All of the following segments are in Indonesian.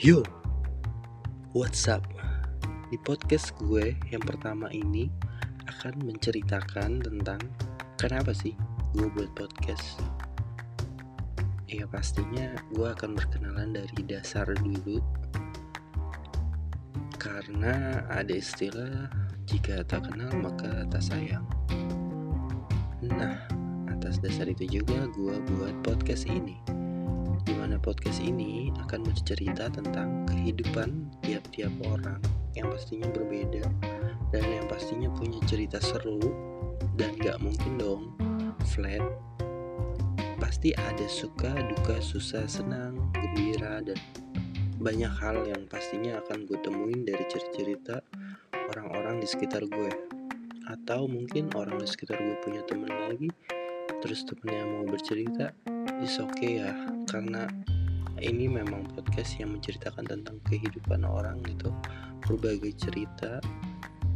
Yo, what's up? Di podcast gue yang pertama ini akan menceritakan tentang kenapa sih gue buat podcast. Ya pastinya gue akan berkenalan dari dasar dulu Karena ada istilah jika tak kenal maka tak sayang Nah, atas dasar itu juga gue buat podcast ini di mana podcast ini akan bercerita tentang kehidupan tiap-tiap orang yang pastinya berbeda dan yang pastinya punya cerita seru dan gak mungkin dong flat. Pasti ada suka duka susah senang gembira dan banyak hal yang pastinya akan gue temuin dari cerita-cerita orang-orang di sekitar gue atau mungkin orang di sekitar gue punya temen lagi terus temennya mau bercerita is okay ya karena ini memang podcast yang menceritakan tentang kehidupan orang itu berbagai cerita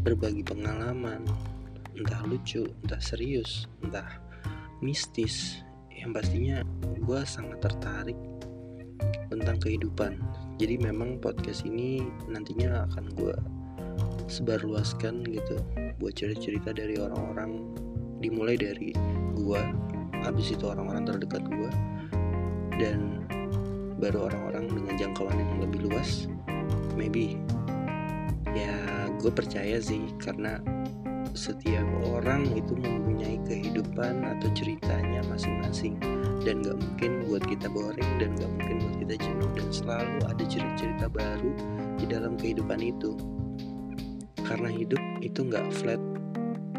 berbagi pengalaman entah lucu entah serius entah mistis. Yang pastinya gue sangat tertarik tentang kehidupan. Jadi memang podcast ini nantinya akan gue sebarluaskan gitu buat cerita-cerita dari orang-orang dimulai dari gue habis itu orang-orang terdekat gue dan baru orang-orang dengan jangkauan yang lebih luas maybe ya gue percaya sih karena setiap orang itu mempunyai kehidupan atau ceritanya masing-masing dan gak mungkin buat kita boring dan gak mungkin buat kita jenuh dan selalu ada cerita-cerita baru di dalam kehidupan itu. Karena hidup itu gak flat.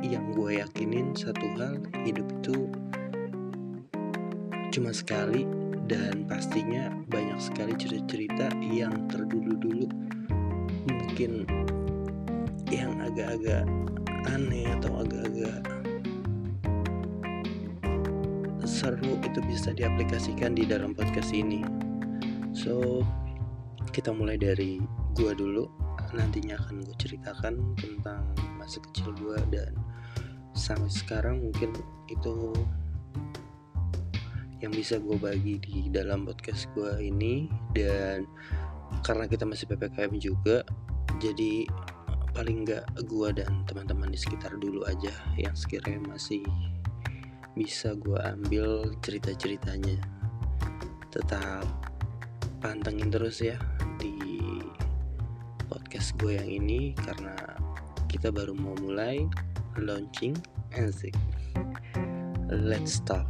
Yang gue yakinin satu hal hidup itu cuma sekali dan pastinya banyak sekali cerita-cerita yang terdulu-dulu mungkin yang agak-agak aneh atau agak-agak seru itu bisa diaplikasikan di dalam podcast ini. So kita mulai dari gua dulu. Nantinya akan gue ceritakan tentang masa kecil gua dan sampai sekarang mungkin itu yang bisa gue bagi di dalam podcast gue ini. Dan karena kita masih ppkm juga jadi paling nggak gue dan teman-teman di sekitar dulu aja yang sekiranya masih bisa gue ambil cerita-ceritanya. Tetap pantengin terus ya di podcast gue yang ini karena kita baru mau mulai launching. Anzik let's talk